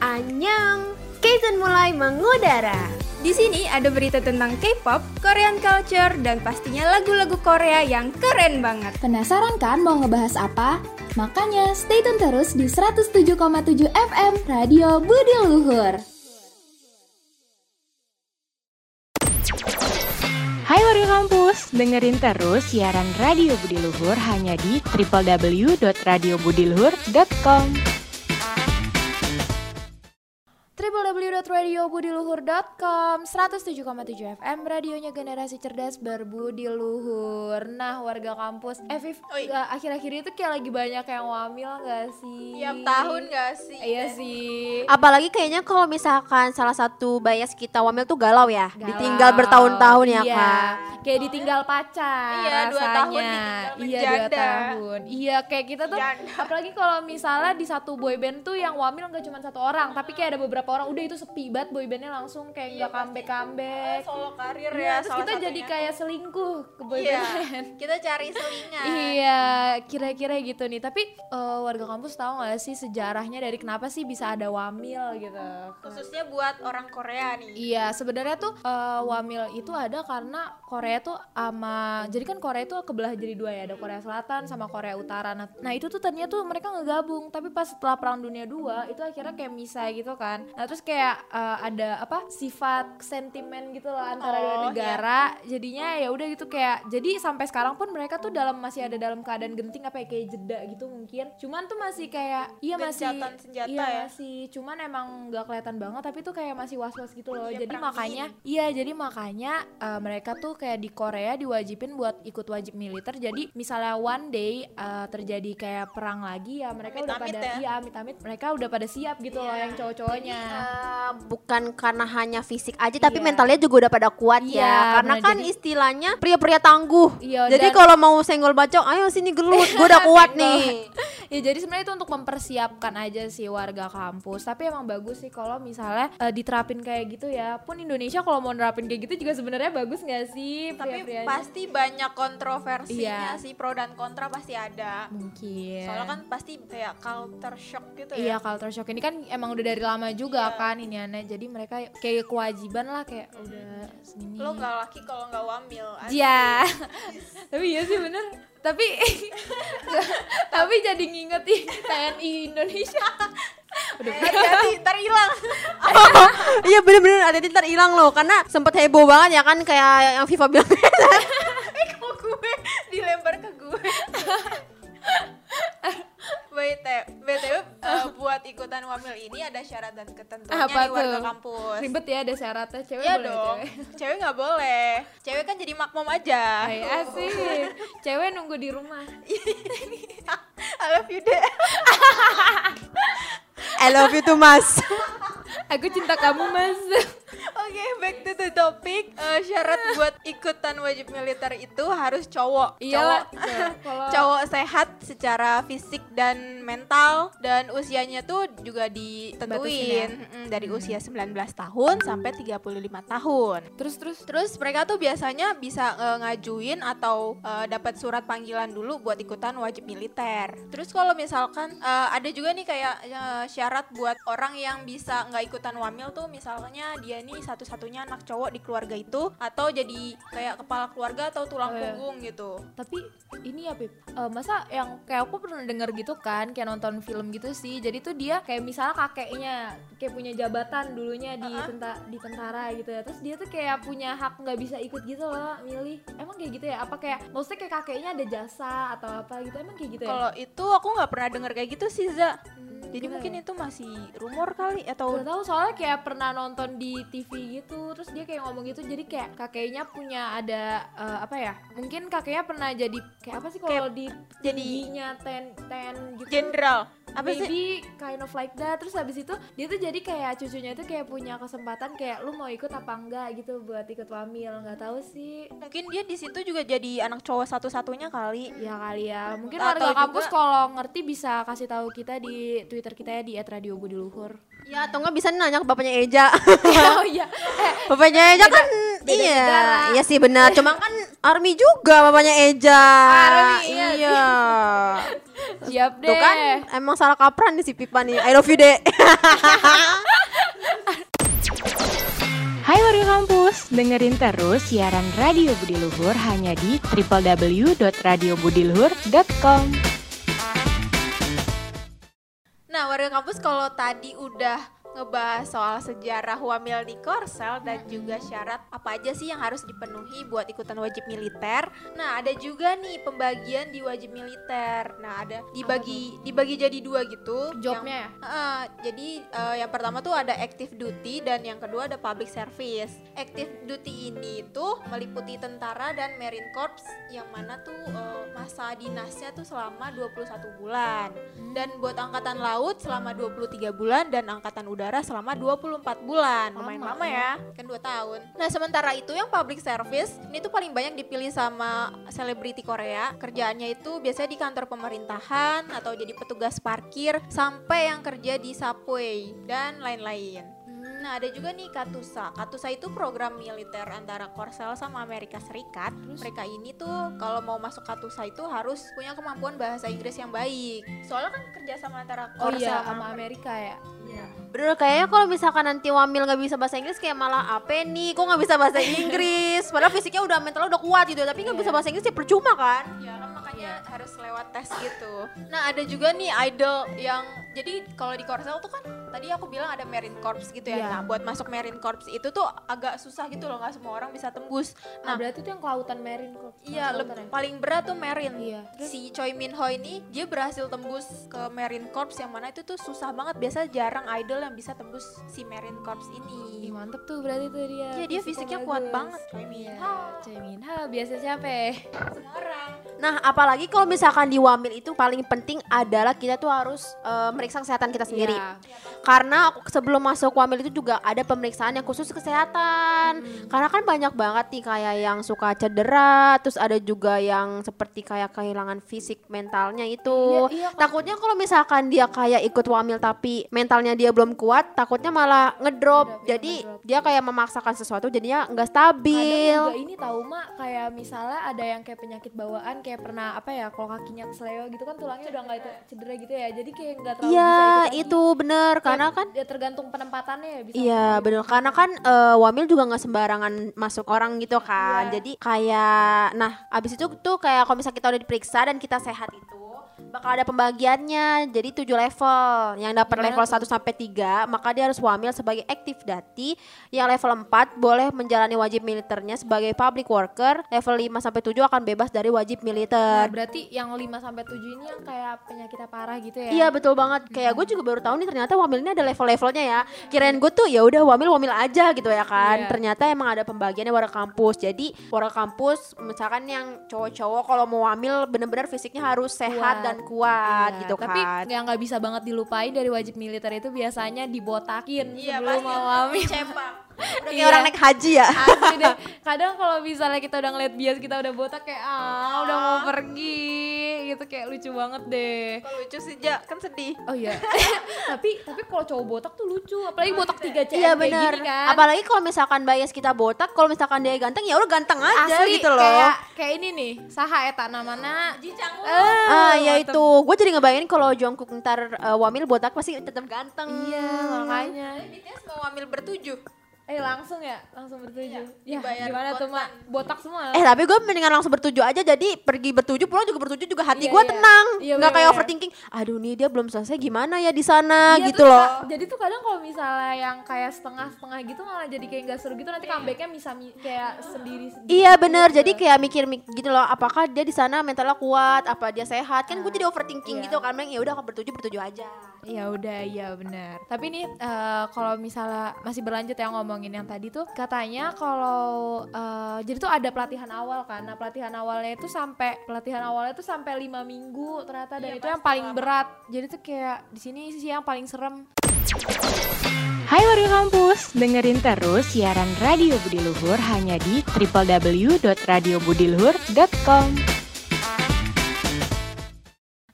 Annyeong, K-Zone mulai mengudara. Di sini ada berita tentang K-pop, Korean culture, dan pastinya lagu-lagu Korea yang keren banget. Penasaran kan mau ngebahas apa? Makanya stay tune terus di 107,7 FM Radio Budi Luhur. Hai warga kampus, dengerin terus siaran Radio Budi Luhur hanya di www.radiobudiluhur.com. www.radiobudiluhur.com 107,7 FM radionya generasi cerdas berbudi luhur nah warga kampus eh eh, akhir-akhir itu kayak lagi banyak yang wamil gak sih? Tiap tahun gak sih? iya sih. Apalagi kayaknya kalau misalkan salah satu bias kita wamil tuh galau ya, Galau. ditinggal bertahun-tahun ya Iya, kan. kayak ditinggal pacar Iya, dua rasanya. tahun ditinggal iya dua tahun. Iya kayak kita tuh Janda. apalagi kalau misalnya di satu boyband tuh yang wamil nggak cuma satu orang tapi kayak ada beberapa orang udah itu sepi banget boybandnya langsung kayak nggak comeback comeback Solo karir Iya, ya terus kita jadi kayak selingkuh ke Iya, boyband. kita cari selingan Iya, kira-kira gitu nih. Tapi eh, warga kampus tahu gak sih sejarahnya dari kenapa sih bisa ada wamil gitu? Khususnya buat orang Korea nih Iya, sebenarnya tuh eh, wamil itu ada karena Korea tuh sama jadi kan Korea itu kebelah jadi dua ya, ada Korea Selatan sama Korea Utara. Nah, nah itu tuh tadinya tuh mereka ngegabung, tapi pas setelah Perang Dunia II itu akhirnya kayak misah gitu kan. Nah, terus kayak eh, ada apa? sifat sentimen gitu loh antara dua Oh, iya. negara. Jadinya ya udah gitu kayak jadi sampai sekarang pun mereka tuh dalam masih ada dalam keadaan genting apa ya kayak jeda gitu mungkin. Cuman tuh masih kayak iya masih senjata iya ya? masih cuman emang nggak kelihatan banget tapi tuh kayak masih was-was gitu loh. Iya, jadi makanya iya jadi makanya eh, mereka tuh kayak di Korea diwajibin buat ikut wajib militer. Jadi misalnya one day eh, terjadi kayak perang lagi ya mereka udah Amit-amit pada ya? iya amit-amit mereka udah pada siap gitu loh Iya. yang cowok-cowoknya. Eh, bukan karena hanya fisik aja tapi Iya. mentalnya juga udah pada kuat Iya, ya. Karena kan Jadi- istilahnya pria-pria tangguh. Iya, jadi kalau mau senggol bacok ayo sini gelut gue udah kuat nih ya jadi sebenarnya itu untuk mempersiapkan aja sih warga kampus. Tapi emang bagus sih kalau misalnya eh, diterapin kayak gitu ya. Pun Indonesia kalau mau nerapin kayak gitu juga sebenarnya bagus nggak sih Tapi pasti banyak kontroversinya Iya. sih Pro dan kontra pasti ada. Mungkin. Soalnya kan pasti kayak culture shock gitu Iya ya culture shock. Ini kan emang udah dari lama juga kan ini aneh jadi mereka kayak kewajiban lah kayak udah segini. Lo gak laki kalau gak wamil Iya. tapi iya sih bener tapi tapi jadi ngingetin TNI Indonesia. Udah Eh, hati-hati ntar hilang. Iya bener-bener ada ntar hilang loh. Karena sempet heboh banget ya kan kayak yang FIFA bilang. Eh kok gue dilempar ke gue? BTW buat ikutan wamil ini ada syarat dan ketentuannya Apa nih warga tuh? kampus. ribet ya ada syaratnya cewek Iya boleh dong, cewek cewek nggak boleh. Cewek kan jadi makmum aja. Ay, asik cewek nunggu di rumah I love you deh. I love you too mas aku cinta kamu mas Oke, back to the topic. Eh, syarat buat ikutan wajib militer itu harus cowok. Iyalah, cowok. cowok. Kalau- cowok sehat secara fisik dan mental dan usianya tuh juga ditentuin Mm, dari usia 19 tahun sampai 35 tahun. terus terus Terus mereka tuh biasanya bisa eh, ngajuin atau eh, dapat surat panggilan dulu buat ikutan wajib militer. Terus kalau misalkan eh, ada juga nih kayak eh, syarat buat orang yang bisa nggak ikutan wamil tuh misalnya dia nih satu-satunya anak cowok di keluarga itu atau jadi kayak kepala keluarga atau tulang Oh, iya. punggung gitu. tapi ini ya Pip eh, masa yang kayak aku pernah denger gitu kan kayak nonton film gitu sih. Jadi tuh dia kayak misalnya kakeknya kayak punya jabatan dulunya di tenta di tentara gitu ya. Terus dia tuh kayak punya hak nggak bisa ikut gitu loh milih. Emang kayak gitu ya? Apa kayak maksudnya kayak kakeknya ada jasa atau apa gitu? Emang kayak gitu ya? Kalau itu aku nggak pernah denger kayak gitu sih Za. Hmm, Jadi mungkin ya? itu masih rumor kali atau Gak tahu soalnya kayak pernah nonton di TV gitu terus dia kayak ngomong gitu jadi kayak kakeknya punya ada eh, apa ya mungkin kakeknya pernah jadi kayak apa sih kalau di jadi- tingginya ten ten gitu jenderal. Apa sih? maybe kind of like that. Terus habis itu dia tuh jadi kayak cucunya itu kayak punya kesempatan kayak lu mau ikut apa enggak? gitu buat ikut wamil. Nggak tahu sih. Mungkin dia di situ juga jadi anak cowok satu-satunya kali. ya kali ya. Mungkin Atau warga kampus kalau ngerti bisa kasih tahu kita di twitter kita ya di @radiobudiluhur ya atau nggak bisa nanya ke bapaknya Eja. Oh iya. Eh, bapaknya Eja kan beda iya. negara. iya sih benar. Cuma kan army juga bapaknya Eja. Army, iya. Iya Siap deh. Tuh kan emang salah kapran nih si Pipa nih. I love you, Dek. Hai warga kampus, dengerin terus siaran Radio Budi Luhur hanya di www.radiobudiluhur.com. Nah, warga kampus kalau tadi udah ngebahas soal sejarah wamil di Korsel dan juga syarat apa aja sih yang harus dipenuhi buat ikutan wajib militer. Nah, ada juga nih pembagian di wajib militer. Nah, ada dibagi dibagi jadi dua gitu. Jobnya ya? Eh, jadi eh, yang pertama tuh ada active duty dan yang kedua ada public service. Active duty ini tuh meliputi tentara dan marine corps yang mana tuh eh, masa dinasnya tuh selama 21 bulan. Dan buat angkatan laut selama 23 bulan dan angkatan udara selama 24 bulan. Lumayan lama, ya, kan 2 tahun. Nah, sementara itu yang public service ini tuh paling banyak dipilih sama selebriti Korea. Kerjaannya itu biasanya di kantor pemerintahan atau jadi petugas parkir sampai yang kerja di subway dan lain-lain. Nah ada juga nih Katusa. Katusa itu program militer antara Korsel sama Amerika Serikat. Mereka ini tuh kalau mau masuk Katusa itu harus punya kemampuan bahasa Inggris yang baik. Soalnya kan kerja sama antara Oh Korsel iya, sama sama Amerika ya. Bener kayaknya kalau misalkan nanti wamil nggak bisa bahasa Inggris kayak malah apa nih? Kok nggak bisa bahasa Inggris? Padahal fisiknya udah mentalnya udah kuat gitu, tapi nggak bisa bahasa Inggris ya percuma kan? Ya kan makanya harus lewat tes gitu. Nah ada juga nih idol yang jadi kalau di Korsel tuh kan tadi aku bilang ada Marine Corps gitu ya. Iya. Nah buat masuk Marine Corps itu tuh agak susah gitu loh nggak semua orang bisa tembus. Nah, Nah berarti itu yang kelautan Marine kok. Iya, leb- Kelautan ya? paling berat tuh Marine. Iya. Si Choi Min Ho ini dia berhasil tembus ke Marine Corps yang mana itu tuh susah banget. Biasa jarang idol yang bisa tembus si Marine Corps Ih, ini. mantep tuh berarti tuh dia. Iya, dia fisiknya kuat banget, Choi Min Iya. Ho. Choi Min Ho biasa siapa ya? Semua orang. Nah, apalagi kalau misalkan di wamil itu paling penting adalah kita tuh harus eh, meriksa kesehatan kita sendiri. Iya. Karena aku- sebelum masuk wamil itu juga ada pemeriksaan yang khusus kesehatan. Karena kan banyak banget nih kayak yang suka cedera, terus ada juga yang seperti kayak kehilangan fisik mentalnya itu. Iya, iya, takutnya kalau misalkan dia kayak ikut wamil tapi mentalnya dia belum kuat, takutnya malah ngedrop. Ngedrop, iya, Jadi ngedrop. dia kayak memaksakan sesuatu jadinya nggak Kadang stabil. juga ini tahu mak kayak misalnya ada yang kayak penyakit bawaan kayak pernah apa ya kalau kakinya kesleo gitu kan tulangnya udah nggak itu cedera gitu ya jadi kayak nggak terlalu Iya, bisa ikut lagi. itu bener karena kan ya tergantung penempatannya ya bisa Iya bener karena kan eh, wamil juga nggak sembarangan masuk orang gitu kan. Iya. Jadi kayak nah abis itu tuh kayak kalau misalnya kita udah diperiksa dan kita sehat itu bakal ada pembagiannya jadi tujuh level yang dapat level 1 sampai 3 maka dia harus wamil sebagai active dati yang level 4 boleh menjalani wajib militernya sebagai public worker level 5 sampai 7 akan bebas dari wajib Nah, militer berarti yang 5 sampai 7 ini yang kayak penyakitnya parah gitu ya. Iya betul banget. Kayak gue juga baru tahu nih ternyata wamil ini ada level-levelnya ya. Kirain gue tuh ya udah wamil wamil aja gitu ya kan. Iya. Ternyata emang ada pembagiannya warga kampus. Jadi warga kampus misalkan yang cowok-cowok kalau mau wamil bener-bener fisiknya harus sehat Kuat. dan kuat Iya, gitu Tapi kan. yang nggak bisa banget dilupain dari wajib militer itu biasanya dibotakin Iya, sebelum pasti mau cepak. Udah kayak Iya. orang naik haji ya. Asli deh. Kadang kalau misalnya kita udah ngeliat bias kita udah botak kayak ah udah mau pergi gitu kayak lucu banget deh. Kalau lucu sih Ja, kan sedih. Oh iya. tapi tapi kalau cowok botak tuh lucu, apalagi botak 3 cm Iya kayak benar. gini kan. Apalagi kalau misalkan bias kita botak, kalau misalkan dia ganteng ya udah ganteng aja Asli gitu loh. kayak kayak ini nih, saha eta namana Ah, ya itu. Gue jadi ngebayangin kalau Jungkook ntar uh, wamil botak pasti tetap ganteng. Iya, makanya. BTS mau wamil bertujuh. Eh langsung ya, langsung bertujuh. ya, dibayar gimana tuh. Mak? Botak semua. Eh tapi gue mendingan langsung bertujuh aja jadi pergi bertujuh pulang juga bertujuh juga hati Iya, gue iya. tenang Iya, nggak kayak overthinking aduh nih dia belum selesai gimana ya di sana Iya, gitu terus loh Jadi tuh kadang kalau misalnya yang kayak setengah-setengah gitu malah jadi kayak nggak seru gitu nanti comebacknya bisa mi- kayak sendiri sendiri. Iya bener, jadi kayak mikir mik- gitu loh, apakah dia di sana mentalnya kuat, apa dia sehat, kan gue jadi overthinking Iya. gitu kan, Mending ya udah aku bertujuh bertujuh aja. Ya udah, iya benar. Tapi nih eh, kalau misalnya masih berlanjut ya ngomongin yang tadi tuh katanya kalau eh, jadi tuh ada pelatihan awal kan. Nah, pelatihan awalnya itu sampai pelatihan awalnya tuh sampai lima minggu ternyata dan itu yang paling berat. Jadi tuh kayak di sini sih yang paling serem. Hai warga kampus, dengerin terus siaran Radio Budi Luhur hanya di www.radiobudiluhur.com.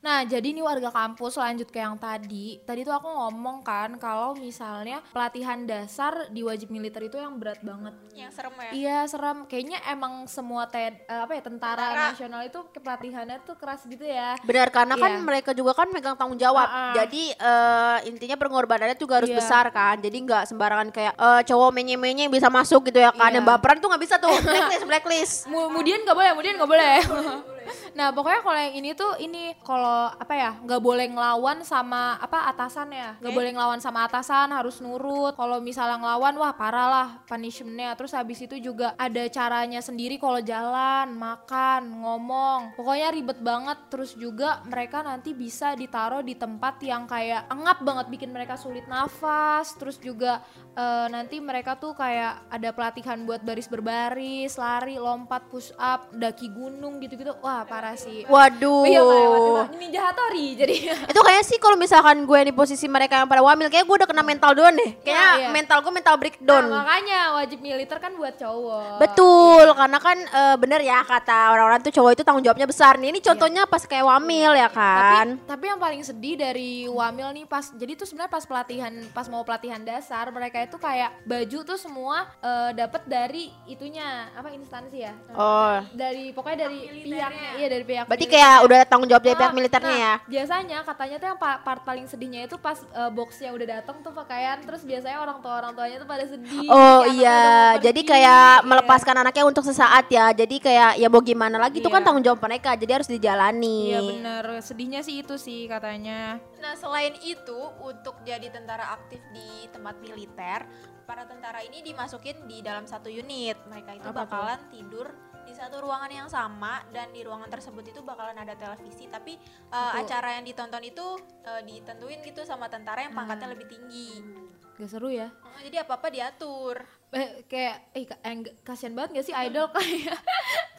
Nah, jadi nih warga kampus lanjut ke yang tadi. Tadi tuh aku ngomong kan kalau misalnya pelatihan dasar di wajib militer itu yang berat banget. Yang serem ya. Iya, serem. Kayaknya emang semua TN eh, apa ya tentara, Tentara. nasional itu pelatihannya tuh keras gitu ya. Benar karena kan Iya. mereka juga kan megang tanggung jawab. Ah-ah. Jadi eh, intinya pengorbanannya juga harus Iya. besar kan. Jadi nggak sembarangan kayak eh, cowok menye-menye bisa masuk gitu ya kan. Iya. Yang baperan tuh nggak bisa tuh. blacklist, blacklist. Mu- Kemudian nggak boleh, kemudian nggak boleh. nah pokoknya kalau yang ini tuh ini kalau apa ya nggak boleh ngelawan sama apa atasan ya. Nggak boleh ngelawan sama atasan harus nurut. Kalau misalnya ngelawan wah parah lah punishmentnya. Terus habis itu juga ada caranya sendiri kalau jalan makan ngomong. Pokoknya ribet banget. Terus juga mereka nanti bisa ditaruh di tempat yang kayak engap banget bikin mereka sulit nafas. Terus juga eh, nanti mereka tuh kayak ada pelatihan buat baris berbaris lari lompat push up daki gunung gitu-gitu. Wah parah sih. Waduh. Iya, kayak waduh, ninja hatori jadi. Itu kayaknya sih kalau misalkan gue di posisi mereka yang pada wamil kayak gue udah kena mental doang deh. Kayaknya iya. mental gue mental breakdown. Nah, makanya wajib militer kan buat cowok. Betul karena kan eh, bener ya kata orang-orang tuh cowok itu tanggung jawabnya besar. Nih ini contohnya pas kayak wamil ya kan Tapi, tapi yang paling sedih dari Wamil nih pas jadi tuh sebenarnya pas pelatihan pas mau pelatihan dasar mereka itu kayak baju tuh semua eh, dapat dari itunya apa instansi ya? oh. Dari pokoknya dari pihaknya iya dari pihak berarti militer. kayak udah tanggung jawab dari Ah, pihak militernya nah, ya Biasanya katanya tuh yang pa- part paling sedihnya itu pas eh, boxnya udah datang tuh pakaian terus biasanya orang tua orang tuanya tuh pada sedih. Oh iya, jadi pergi, kayak iya. melepaskan anaknya untuk sesaat ya. Jadi kayak ya mau gimana lagi itu kan Iya. tanggung jawab mereka. Jadi harus dijalani. Iya bener, sedihnya sih itu sih katanya. Nah, selain itu, untuk jadi tentara aktif di tempat militer, para tentara ini dimasukin di dalam satu unit. Mereka itu Apa tuh? bakalan tidur di satu ruangan yang sama dan di ruangan tersebut itu bakalan ada televisi, tapi uh, Betul. acara yang ditonton itu uh, ditentuin gitu sama tentara yang pangkatnya lebih tinggi. Gak seru ya? Oh, jadi apa-apa diatur. eh, kayak eh kasihan banget gak sih idol kayak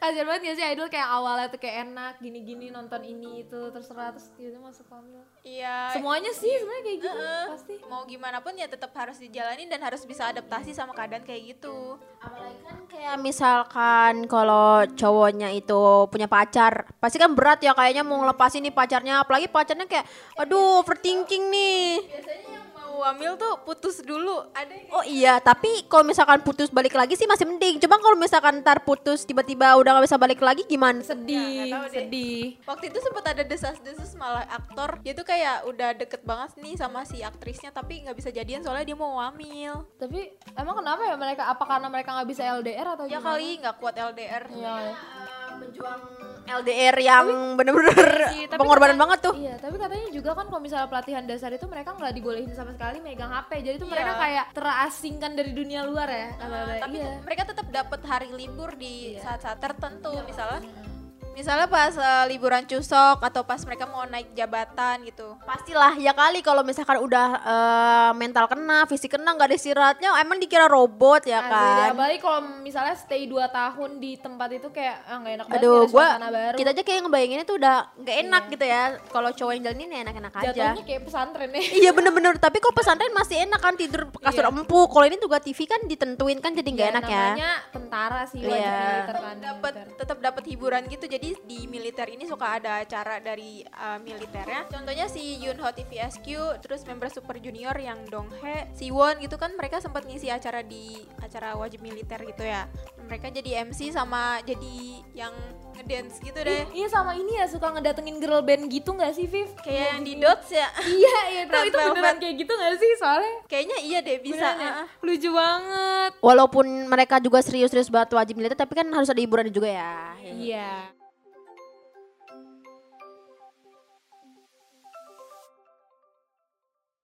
kasihan banget gak sih idol kayak awalnya tuh kayak enak gini-gini nonton ini itu terserah terus tiba masuk hamil Iya. semuanya sih sebenarnya kayak gitu Heeh. pasti Mau gimana pun ya tetap harus dijalani dan harus bisa adaptasi sama keadaan kayak gitu. Apalagi kan kayak misalkan kalau cowoknya itu punya pacar, pasti kan berat ya kayaknya mau ngelepasin nih pacarnya. Apalagi pacarnya kayak, aduh overthinking nih. Biasanya yang mau hamil tuh putus dulu. Ada yang Oh iya, tapi kalau misalkan putus balik lagi sih masih mending. Cuma kalau misalkan ntar putus tiba-tiba udah gak bisa balik lagi gimana? sedih deh. sedih Waktu itu sempat ada desas-desus malah aktor dia tuh kayak udah deket banget nih sama si aktrisnya tapi nggak bisa jadian soalnya dia mau hamil. tapi emang kenapa ya mereka apa karena mereka nggak bisa LDR atau Ya gimana? kali nggak kuat LDR. Iya. Menjuang LDR yang bener-bener tapi pengorbanan katanya- banget tuh. Iya, tapi katanya juga kan kalau misalnya pelatihan dasar itu mereka nggak dibolehin sama sekali megang HP. Jadi tuh mereka Iya. kayak terasingkan dari dunia luar ya. kata-kata. tapi iya. mereka tetap dapat hari libur di saat-saat tertentu misalnya misalnya pas eh, liburan cusok atau pas mereka mau naik jabatan gitu Pastilah ya kali kalau misalkan udah eh, mental kena, fisik kena nggak ada istirahatnya, emang dikira robot ya kan? apalagi kalau misalnya stay 2 tahun di tempat itu kayak ah, nggak enak banget Aduh, nggak ada gua baru. kita aja kayak ngebayanginnya tuh udah nggak enak gitu ya. Kalau cowok yang jalanin ya enak-enak aja. jatuhnya kayak pesantren ya. Iya bener-bener, tapi kalau pesantren masih enak kan tidur kasur Iya. empuk. Kalau ini juga TV kan ditentuin kan jadi nggak Ya, enak ya. namanya tentara sih wajib Iya. militer kan. dapat tetap dapat hiburan gitu jadi di militer ini suka ada acara dari uh, militernya contohnya si Yunho TVSQ terus member Super Junior yang Donghae Siwon gitu kan mereka sempat ngisi acara di acara wajib militer gitu ya mereka jadi MC sama jadi yang ngedance gitu deh Iya sama ini ya suka ngedatengin girl band gitu nggak sih Viv? kayak yang di Dots ya Iya, iya itu, Red itu beneran Velvet. kayak gitu gak sih soalnya? kayaknya iya deh bisa Beneran ya? uh-uh. Lucu banget. Walaupun mereka juga serius-serius banget wajib militer, tapi kan harus ada hiburan juga ya. Iya.